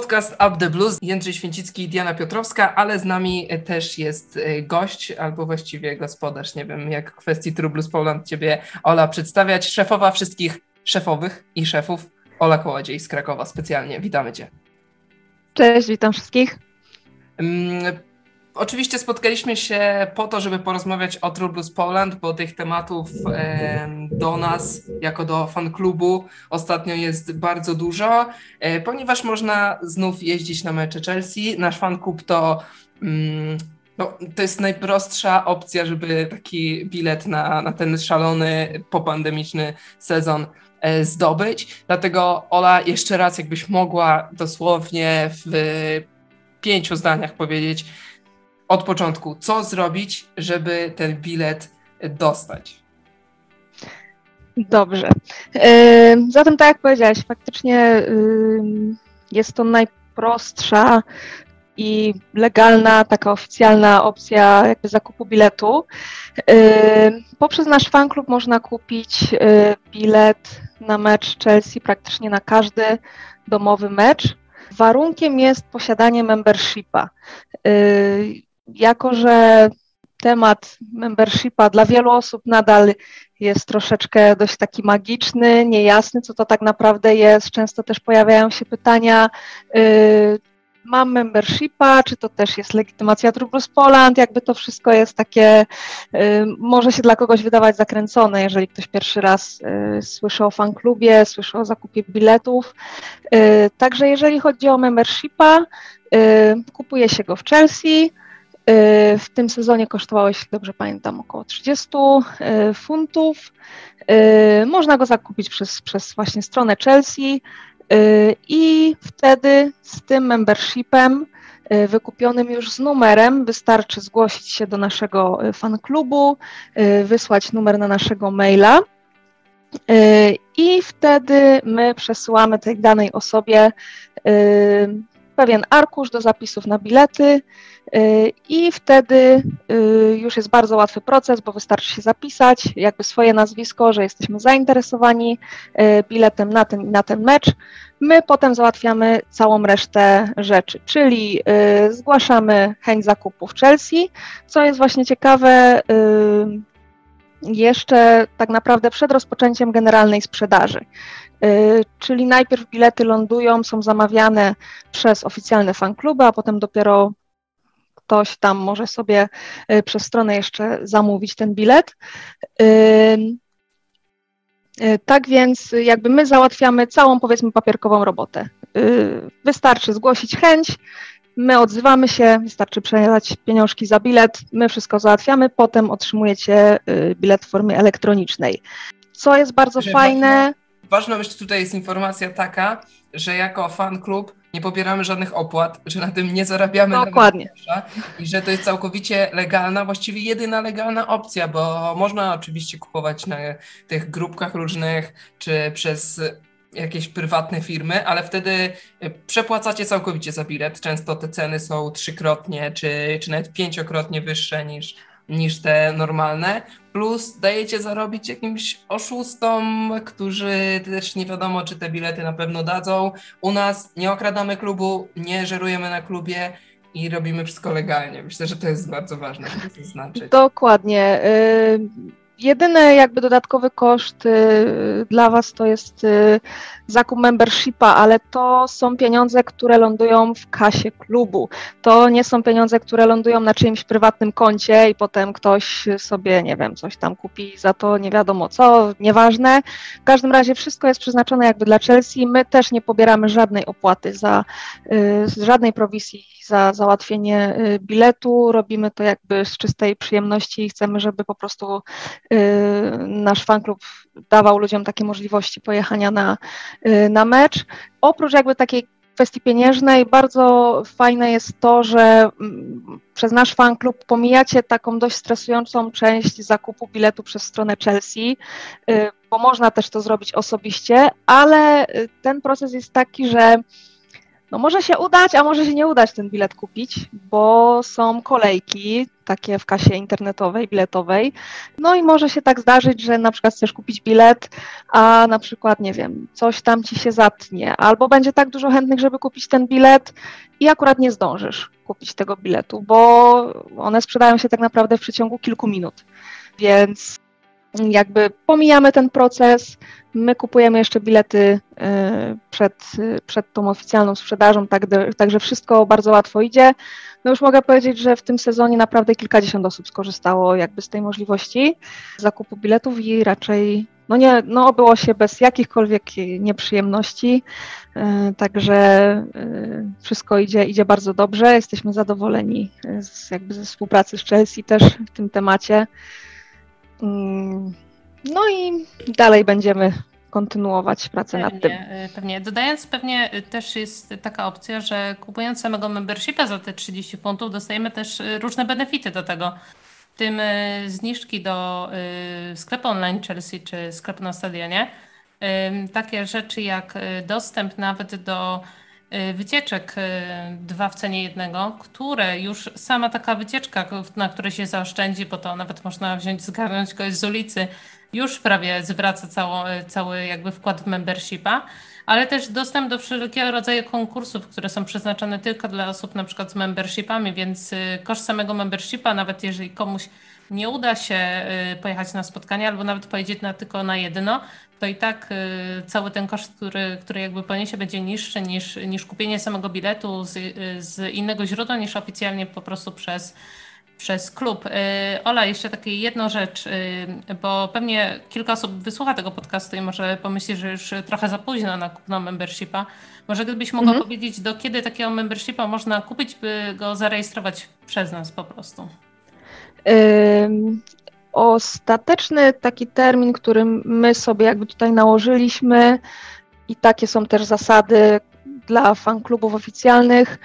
podcast Up the Blues. Jędrzej Święcicki i Diana Piotrowska, ale z nami też jest e, gość, albo właściwie gospodarz. Nie wiem, jak w kwestii True Blues Poland ciebie Ola przedstawiać. Szefowa wszystkich szefowych i szefów, Ola Kołodziej z Krakowa specjalnie. Witamy cię. Cześć, witam wszystkich. Oczywiście spotkaliśmy się po to, żeby porozmawiać o True Blues Poland, bo tych tematów e, do nas, jako do fanklubu, ostatnio jest bardzo dużo, e, ponieważ można znów jeździć na mecze Chelsea. Nasz fanklub to, mm, no, to jest najprostsza opcja, żeby taki bilet na, na ten szalony popandemiczny sezon e, zdobyć. Dlatego Ola, jeszcze raz, jakbyś mogła dosłownie w pięciu zdaniach powiedzieć, od początku, co zrobić, żeby ten bilet dostać? Dobrze. Zatem, tak jak powiedziałeś, faktycznie jest to najprostsza i legalna, taka oficjalna opcja zakupu biletu. Poprzez nasz fanklub można kupić bilet na mecz Chelsea, praktycznie na każdy domowy mecz. Warunkiem jest posiadanie membershipa jako że temat membershipa dla wielu osób nadal jest troszeczkę dość taki magiczny, niejasny, co to tak naprawdę jest. Często też pojawiają się pytania, yy, mam membershipa, czy to też jest legitymacja Trubus Poland, jakby to wszystko jest takie, yy, może się dla kogoś wydawać zakręcone, jeżeli ktoś pierwszy raz yy, słyszy o fanklubie, słyszy o zakupie biletów. Y, także jeżeli chodzi o membershipa, y, kupuje się go w Chelsea, Y, w tym sezonie kosztowało, jeśli dobrze pamiętam, około 30 y, funtów. Y, można go zakupić przez, przez właśnie stronę Chelsea i wtedy z tym membershipem wykupionym już z numerem wystarczy zgłosić się do naszego fanklubu, wysłać numer na naszego maila i wtedy my przesyłamy tej danej osobie pewien arkusz do zapisów na bilety y, i wtedy y, już jest bardzo łatwy proces, bo wystarczy się zapisać, jakby swoje nazwisko, że jesteśmy zainteresowani y, biletem na ten i na ten mecz. My potem załatwiamy całą resztę rzeczy, czyli zgłaszamy chęć zakupu w Chelsea, co jest właśnie ciekawe, jeszcze tak naprawdę przed rozpoczęciem generalnej sprzedaży. Y, czyli najpierw bilety lądują, są zamawiane przez oficjalne fankluby, a potem dopiero ktoś tam może sobie y, przez stronę jeszcze zamówić ten bilet. Y, tak więc jakby my załatwiamy całą powiedzmy papierkową robotę. Wystarczy zgłosić chęć, my odzywamy się, wystarczy przelać pieniążki za bilet, my wszystko załatwiamy, potem otrzymujecie bilet w formie elektronicznej. Co jest bardzo fajne. Ważna myślę tutaj jest informacja taka, że jako fan klub nie pobieramy żadnych opłat, że na tym nie zarabiamy Dokładnie. i że to jest całkowicie legalna, właściwie jedyna legalna opcja, bo można oczywiście kupować na tych grupkach różnych, czy przez jakieś prywatne firmy, ale wtedy przepłacacie całkowicie za bilet. Często te ceny są trzykrotnie, czy, czy nawet pięciokrotnie wyższe niż niż te normalne, plus dajecie zarobić jakimś oszustom, którzy też nie wiadomo, czy te bilety na pewno dadzą. U nas nie okradamy klubu, nie żerujemy na klubie i robimy wszystko legalnie. Myślę, że to jest bardzo ważne, żeby to znaczyć. Dokładnie. Y Jedyny jakby dodatkowy koszt y, dla Was to jest y, zakup membershipa, ale to są pieniądze, które lądują w kasie klubu. To nie są pieniądze, które lądują na czyimś prywatnym koncie i potem ktoś sobie, nie wiem, coś tam kupi za to nie wiadomo co, nieważne. W każdym razie wszystko jest przeznaczone jakby dla Chelsea. My też nie pobieramy żadnej opłaty za, y, żadnej prowizji za załatwienie biletu. Robimy to jakby z czystej przyjemności i chcemy, żeby po prostu Y, nasz fanklub dawał ludziom takie możliwości pojechania na, y, na mecz. Oprócz jakby takiej kwestii pieniężnej, bardzo fajne jest to, że mm, przez nasz fanklub pomijacie taką dość stresującą część zakupu biletu przez stronę Chelsea, y, bo można też to zrobić osobiście, ale ten proces jest taki, że No może się udać, a może się nie udać ten bilet kupić, bo są kolejki takie w kasie internetowej, biletowej. No i może się tak zdarzyć, że na przykład chcesz kupić bilet, a na przykład, nie wiem, coś tam ci się zatnie, albo będzie tak dużo chętnych, żeby kupić ten bilet i akurat nie zdążysz kupić tego biletu, bo one sprzedają się tak naprawdę w przeciągu kilku minut. Więc jakby pomijamy ten proces, my kupujemy jeszcze bilety y, przed, przed tą oficjalną sprzedażą, tak, także wszystko bardzo łatwo idzie. No już mogę powiedzieć, że w tym sezonie naprawdę kilkadziesiąt osób skorzystało jakby z tej możliwości zakupu biletów i raczej no nie, no obyło się bez jakichkolwiek nieprzyjemności, y, także y, wszystko idzie, idzie bardzo dobrze, jesteśmy zadowoleni z, jakby ze współpracy z Chelsea też w tym temacie. No i dalej będziemy kontynuować pracę pewnie, nad tym. Y, pewnie. Dodając, pewnie też jest taka opcja, że kupując samego membershipa za te 30 funtów, dostajemy też y, różne benefity do tego. W tym zniżki do sklepu online Chelsea czy sklepu na stadionie. Takie rzeczy jak dostęp nawet do wycieczek y, dwa w cenie jednego, które już sama taka wycieczka, na której się zaoszczędzi, bo to nawet można wziąć, zgarnąć kogoś z ulicy, już prawie zwraca cało, y, cały jakby wkład w membershipa, ale też dostęp do wszelkiego rodzaju konkursów, które są przeznaczone tylko dla osób na przykład z membershipami, więc koszt samego membershipa, nawet jeżeli komuś nie uda się pojechać na spotkanie albo nawet pojedzie na, tylko na jedno, to i tak y, cały ten koszt, który, który jakby poniesie, będzie niższy niż, niż kupienie samego biletu z, z innego źródła, niż oficjalnie po prostu przez, przez klub. Y, Ola, jeszcze taka jedną rzecz, y, bo pewnie kilka osób wysłucha tego podcastu i może pomyśli, że już trochę za późno na kupno membershipa. Może gdybyś mogła mhm. powiedzieć, do kiedy takiego membershipa można kupić, by go zarejestrować przez nas po prostu? Ostateczny taki termin, który my sobie jakby tutaj nałożyliśmy i takie są też zasady dla fanklubów oficjalnych,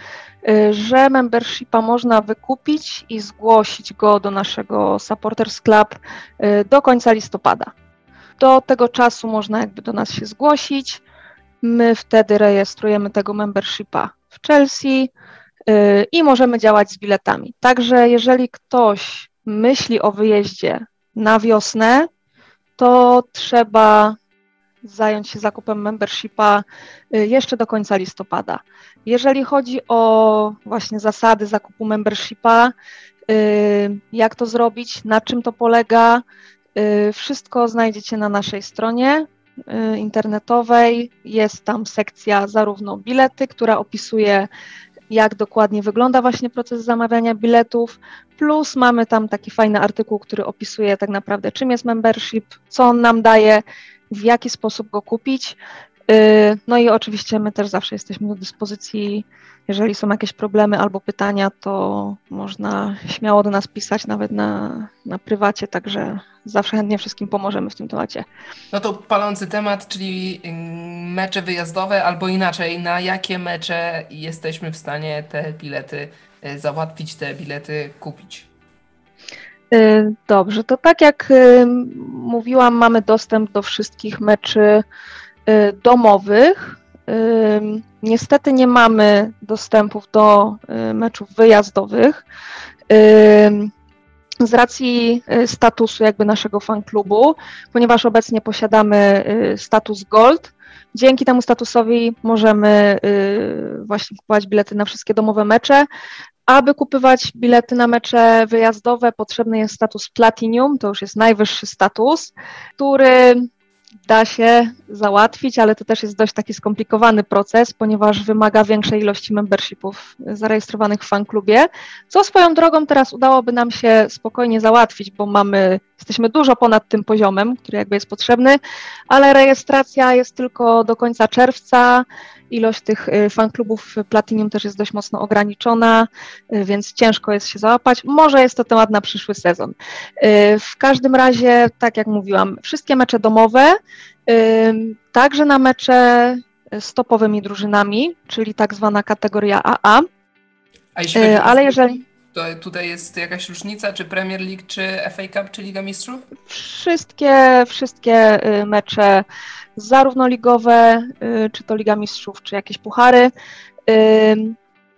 y, że membershipa można wykupić i zgłosić go do naszego Supporters Club y, do końca listopada. Do tego czasu można jakby do nas się zgłosić. My wtedy rejestrujemy tego membershipa w Chelsea y, i możemy działać z biletami. Także jeżeli ktoś myśli o wyjeździe na wiosnę, to trzeba zająć się zakupem membershipa y, jeszcze do końca listopada. Jeżeli chodzi o właśnie zasady zakupu membershipa, y, jak to zrobić, na czym to polega, y, wszystko znajdziecie na naszej stronie internetowej. Jest tam sekcja zarówno bilety, która opisuje jak dokładnie wygląda właśnie proces zamawiania biletów, plus mamy tam taki fajny artykuł, który opisuje tak naprawdę czym jest membership, co on nam daje, w jaki sposób go kupić. Y, no i oczywiście my też zawsze jesteśmy do dyspozycji, jeżeli są jakieś problemy albo pytania, to można śmiało do nas pisać nawet na, na prywacie, także zawsze chętnie wszystkim pomożemy w tym temacie. No to palący temat, czyli mm, mecze wyjazdowe, albo inaczej, na jakie mecze jesteśmy w stanie te bilety y, załatwić, te bilety kupić? Y, dobrze, to tak jak mówiłam, mamy dostęp do wszystkich meczy domowych. Y, niestety nie mamy dostępów do y, meczów wyjazdowych z racji statusu jakby naszego fanklubu, ponieważ obecnie posiadamy status Gold. Dzięki temu statusowi możemy właśnie kupować bilety na wszystkie domowe mecze. Aby kupować bilety na mecze wyjazdowe, potrzebny jest status Platinum, to już jest najwyższy status, który da się załatwić, ale to też jest dość taki skomplikowany proces, ponieważ wymaga większej ilości membershipów zarejestrowanych w fanklubie, co swoją drogą teraz udałoby nam się spokojnie załatwić, bo mamy, jesteśmy dużo ponad tym poziomem, który jakby jest potrzebny, ale rejestracja jest tylko do końca czerwca, ilość tych y, fanklubów Platinum też jest dość mocno ograniczona, y, więc ciężko jest się załapać. Może jest to temat na przyszły sezon. Y, w każdym razie, tak jak mówiłam, wszystkie mecze domowe, także na mecze z topowymi drużynami, czyli tak zwana kategoria AA. A jeśli chodzi ale jeżeli to tutaj jest jakaś różnica, czy Premier League, czy FA Cup, czy Liga Mistrzów? Wszystkie, wszystkie mecze zarówno ligowe, y, czy to Liga Mistrzów, czy jakieś puchary.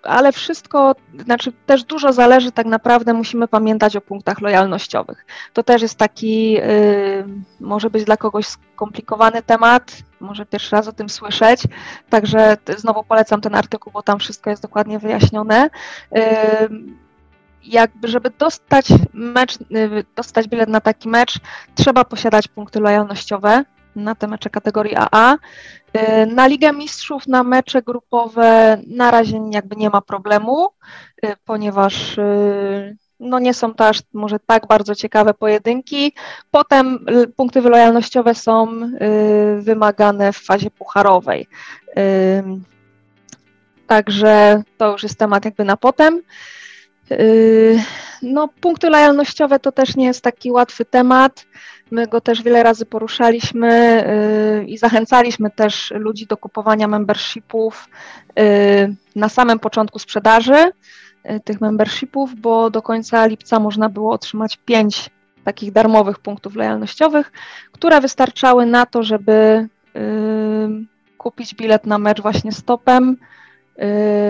ale wszystko, znaczy też dużo zależy tak naprawdę, musimy pamiętać o punktach lojalnościowych. To też jest taki, może być dla kogoś skomplikowany temat, może pierwszy raz o tym słyszeć, także znowu polecam ten artykuł, bo tam wszystko jest dokładnie wyjaśnione jakby, żeby dostać mecz, y, dostać bilet na taki mecz, trzeba posiadać punkty lojalnościowe na te mecze kategorii AA. Y, na Ligę Mistrzów, na mecze grupowe na razie jakby nie ma problemu, y, ponieważ no nie są to aż może tak bardzo ciekawe pojedynki. Potem punkty lojalnościowe są wymagane w fazie pucharowej. Także to już jest temat jakby na potem. Yy, no, punkty lojalnościowe to też nie jest taki łatwy temat. My go też wiele razy poruszaliśmy yy, i zachęcaliśmy też ludzi do kupowania membershipów yy, na samym początku sprzedaży tych membershipów, bo do końca lipca można było otrzymać pięć takich darmowych punktów lojalnościowych, które wystarczały na to, żeby kupić bilet na mecz właśnie stopem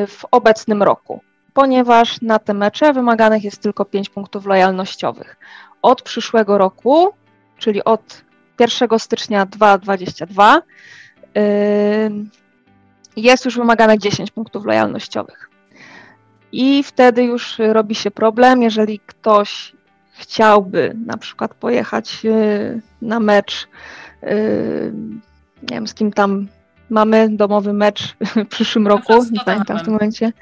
w obecnym roku ponieważ na te mecze wymaganych jest tylko 5 punktów lojalnościowych. Od przyszłego roku, czyli od 1 stycznia 2022, jest już wymagane 10 punktów lojalnościowych. I wtedy już robi się problem, jeżeli ktoś chciałby na przykład pojechać y, na mecz, y, nie wiem z kim tam mamy domowy mecz w przyszłym roku, nie pamiętam w tym momencie.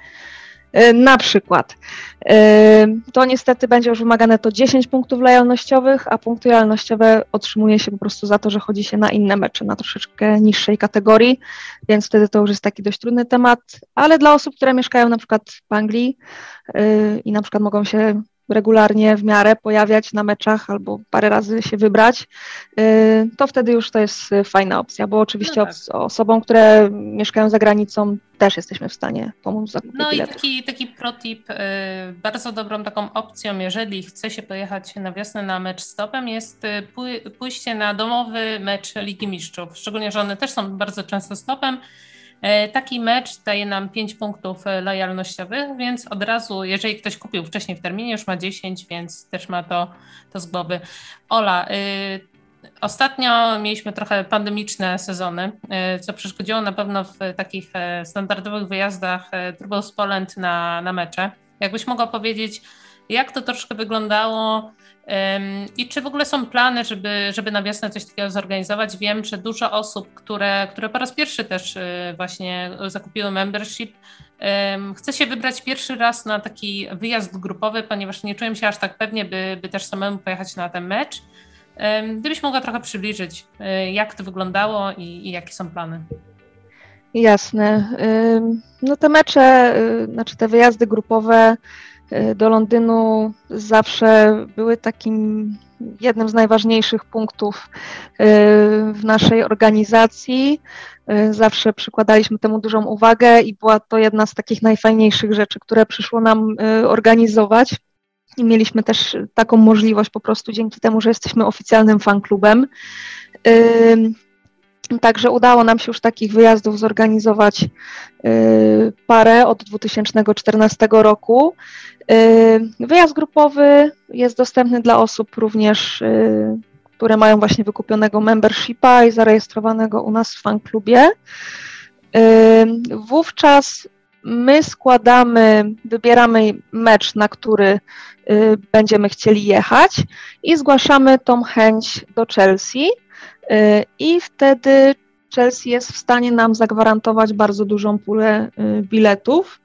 E, na przykład. E, to niestety będzie już wymagane to 10 punktów lojalnościowych, a punkty lojalnościowe otrzymuje się po prostu za to, że chodzi się na inne mecze, na troszeczkę niższej kategorii, więc wtedy to już jest taki dość trudny temat, ale dla osób, które mieszkają na przykład w Anglii e, i na przykład mogą się regularnie w miarę pojawiać na meczach albo parę razy się wybrać, y, to wtedy już to jest fajna opcja, bo oczywiście no tak. osobom, które mieszkają za granicą też jesteśmy w stanie pomóc w zakupie No biletów. i taki, taki protip, y, bardzo dobrą taką opcją, jeżeli chce się pojechać na wiosnę na mecz stopem, jest y, pójście na domowy mecz Ligi Mistrzów, szczególnie, że one też są bardzo często stopem, taki mecz daje nam 5 punktów e, lojalnościowych, więc od razu, jeżeli ktoś kupił wcześniej w terminie, już ma 10, więc też ma to, to z głowy. Ola, y, Ostatnio mieliśmy trochę pandemiczne sezony, co przeszkodziło na pewno w takich e, standardowych wyjazdach Trubos Poland na, na mecze. Jakbyś mogła powiedzieć, jak to troszkę wyglądało i czy w ogóle są plany, żeby, żeby na wiosnę coś takiego zorganizować? Wiem, że dużo osób, które, które po raz pierwszy też y, właśnie zakupiły membership, chce się wybrać pierwszy raz na taki wyjazd grupowy, ponieważ nie czułem się aż tak pewnie, by, by też samemu pojechać na ten mecz. Gdybyś mogła trochę przybliżyć, y, jak to wyglądało i, i jakie są plany? Jasne. No te mecze, y, znaczy te wyjazdy grupowe do Londynu zawsze były takim jednym z najważniejszych punktów y, w naszej organizacji. Y, zawsze przykładaliśmy temu dużą uwagę i była to jedna z takich najfajniejszych rzeczy, które przyszło nam organizować. I mieliśmy też taką możliwość po prostu dzięki temu, że jesteśmy oficjalnym fanklubem. Także udało nam się już takich wyjazdów zorganizować parę od 2014 roku. Y, wyjazd grupowy jest dostępny dla osób również, y, które mają właśnie wykupionego membershipa i zarejestrowanego u nas w fanklubie. Y, wówczas my składamy, wybieramy mecz, na który będziemy chcieli jechać i zgłaszamy tą chęć do Chelsea i wtedy Chelsea jest w stanie nam zagwarantować bardzo dużą pulę biletów.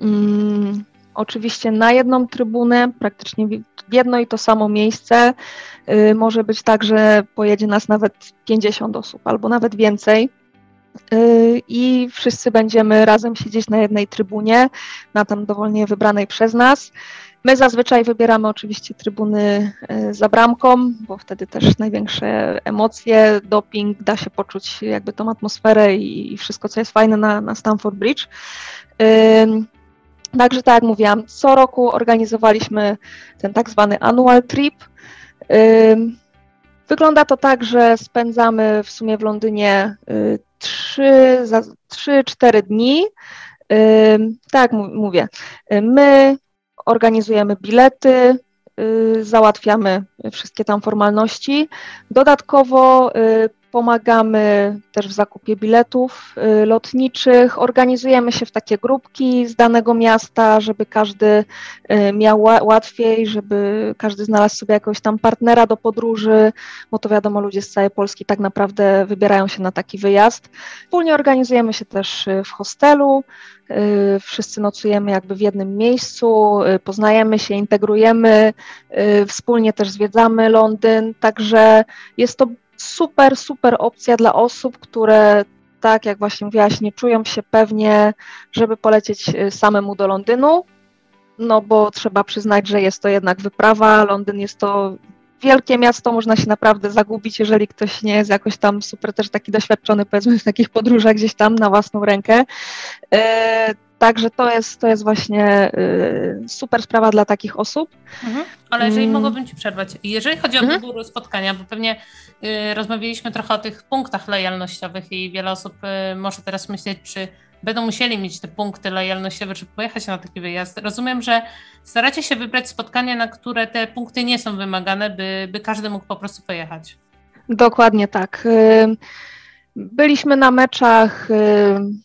Mm, oczywiście na jedną trybunę, praktycznie jedno i to samo miejsce. Y, może być tak, że pojedzie nas nawet 50 osób albo nawet więcej. Y, I wszyscy będziemy razem siedzieć na jednej trybunie, na tam dowolnie wybranej przez nas. My zazwyczaj wybieramy oczywiście trybuny y, za bramką, bo wtedy też największe emocje, doping, da się poczuć jakby tą atmosferę i wszystko, co jest fajne na, na Stamford Bridge. Także tak jak mówiłam, co roku organizowaliśmy ten tak zwany annual trip. Wygląda to tak, że spędzamy w sumie w Londynie 3-4 y, dni. Tak, mówię. My organizujemy bilety, załatwiamy wszystkie tam formalności. Dodatkowo Pomagamy też w zakupie biletów y, lotniczych, organizujemy się w takie grupki z danego miasta, żeby każdy y, miał łatwiej, żeby każdy znalazł sobie jakiegoś tam partnera do podróży, bo to wiadomo, ludzie z całej Polski tak naprawdę wybierają się na taki wyjazd. Wspólnie organizujemy się też y, w hostelu, wszyscy nocujemy jakby w jednym miejscu, poznajemy się, integrujemy, wspólnie też zwiedzamy Londyn, także jest to super, super opcja dla osób, które tak jak właśnie mówiłaś, nie czują się pewnie, żeby polecieć y, samemu do Londynu, no bo trzeba przyznać, że jest to jednak wyprawa. Londyn jest to wielkie miasto, można się naprawdę zagubić, jeżeli ktoś nie jest jakoś tam super też taki doświadczony, powiedzmy, w takich podróżach gdzieś tam na własną rękę. Także to jest, to jest właśnie y, super sprawa dla takich osób. Mhm. Ale jeżeli mm. mogłabym Ci przerwać, jeżeli chodzi o mhm. wybór spotkania, bo pewnie y, rozmawialiśmy trochę o tych punktach lojalnościowych i wiele osób y, może teraz myśleć, czy będą musieli mieć te punkty lojalnościowe, żeby pojechać na taki wyjazd. Rozumiem, że staracie się wybrać spotkania, na które te punkty nie są wymagane, by, by każdy mógł po prostu pojechać. Dokładnie tak. Y Byliśmy na meczach y,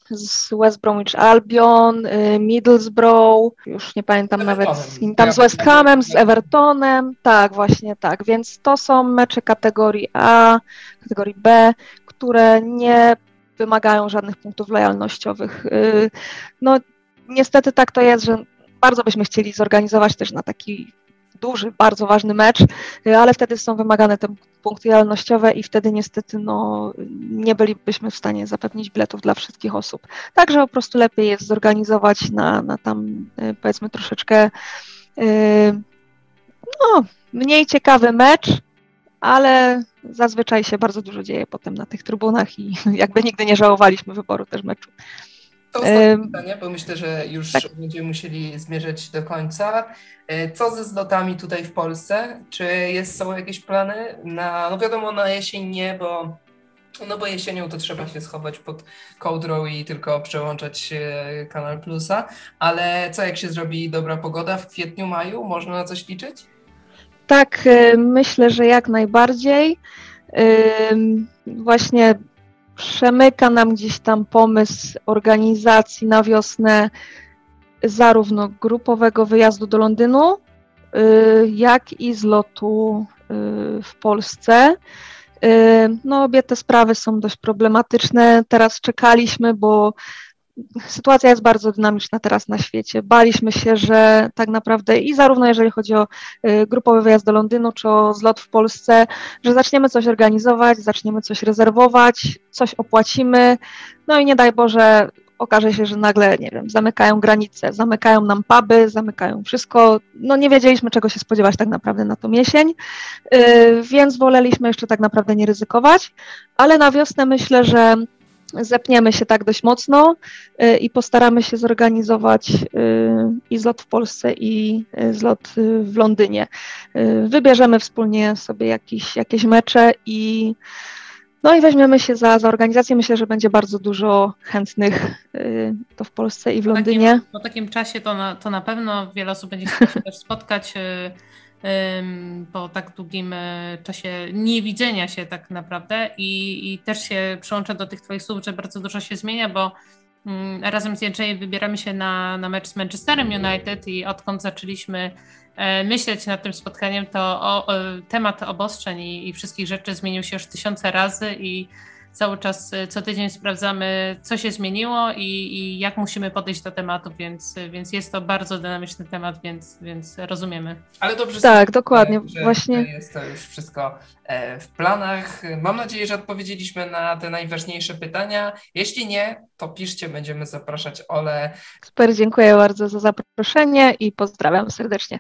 z West Bromwich Albion, y, Middlesbrough, już nie pamiętam nawet z kim tam, z West Hamem, z Evertonem, tak, właśnie tak, więc to są mecze kategorii A, kategorii B, które nie wymagają żadnych punktów lojalnościowych. Y, no niestety tak to jest, że bardzo byśmy chcieli zorganizować też na taki duży, bardzo ważny mecz, y, ale wtedy są wymagane te punkty realnościowe i wtedy niestety no, nie bylibyśmy w stanie zapewnić biletów dla wszystkich osób. Także po prostu lepiej jest zorganizować na, na tam y, powiedzmy troszeczkę y, no, mniej ciekawy mecz, ale zazwyczaj się bardzo dużo dzieje potem na tych trybunach i jakby nigdy nie żałowaliśmy wyboru też meczu. To ostatnie pytanie, bo myślę, że już tak. będziemy musieli zmierzać do końca. E, co ze zlotami tutaj w Polsce? Czy jest, są jakieś plany na, no wiadomo, na jesień nie, bo no bo jesienią to trzeba się schować pod kołdrą i tylko przełączać Kanal Plusa, ale co jak się zrobi dobra pogoda w kwietniu, maju? Można na coś liczyć? Tak, e, myślę, że jak najbardziej. Właśnie przemyka nam gdzieś tam pomysł organizacji na wiosnę zarówno grupowego wyjazdu do Londynu, y, jak i zlotu y, w Polsce. Y, no, obie te sprawy są dość problematyczne. Teraz czekaliśmy, bo sytuacja jest bardzo dynamiczna teraz na świecie. Baliśmy się, że tak naprawdę i zarówno jeżeli chodzi o y, grupowy wyjazd do Londynu, czy o zlot w Polsce, że zaczniemy coś organizować, zaczniemy coś rezerwować, coś opłacimy, no i nie daj Boże, okaże się, że nagle, nie wiem, zamykają granice, zamykają nam puby, zamykają wszystko. No nie wiedzieliśmy, czego się spodziewać tak naprawdę na tą jesień, y, więc woleliśmy jeszcze tak naprawdę nie ryzykować, ale na wiosnę myślę, że zepniemy się tak dość mocno y, i postaramy się zorganizować y, i zlot w Polsce, i y, zlot w Londynie. Wybierzemy wspólnie sobie jakieś, jakieś mecze i no i weźmiemy się za, za organizację. Myślę, że będzie bardzo dużo chętnych to w Polsce i w Londynie. Po takim, po takim czasie to na, to na pewno wiele osób będzie chciało się też spotkać po tak długim e, czasie niewidzenia się tak naprawdę i, i też się przyłączę do tych Twoich słów, że bardzo dużo się zmienia, bo mm, razem z Jędrzejem wybieramy się na, na mecz z Manchesterem United i odkąd zaczęliśmy e, myśleć nad tym spotkaniem, to o, o, temat obostrzeń i, i wszystkich rzeczy zmienił się już tysiące razy i cały czas y, co tydzień sprawdzamy, co się zmieniło i, i, jak musimy podejść do tematu, więc, więc jest to bardzo dynamiczny temat, więc, więc rozumiemy. Ale dobrze. Tak, dokładnie. Że Właśnie. Jest to już wszystko e, w planach. Mam nadzieję, że odpowiedzieliśmy na te najważniejsze pytania. Jeśli nie, to piszcie, będziemy zapraszać Ole. Super, dziękuję bardzo za zaproszenie i pozdrawiam serdecznie.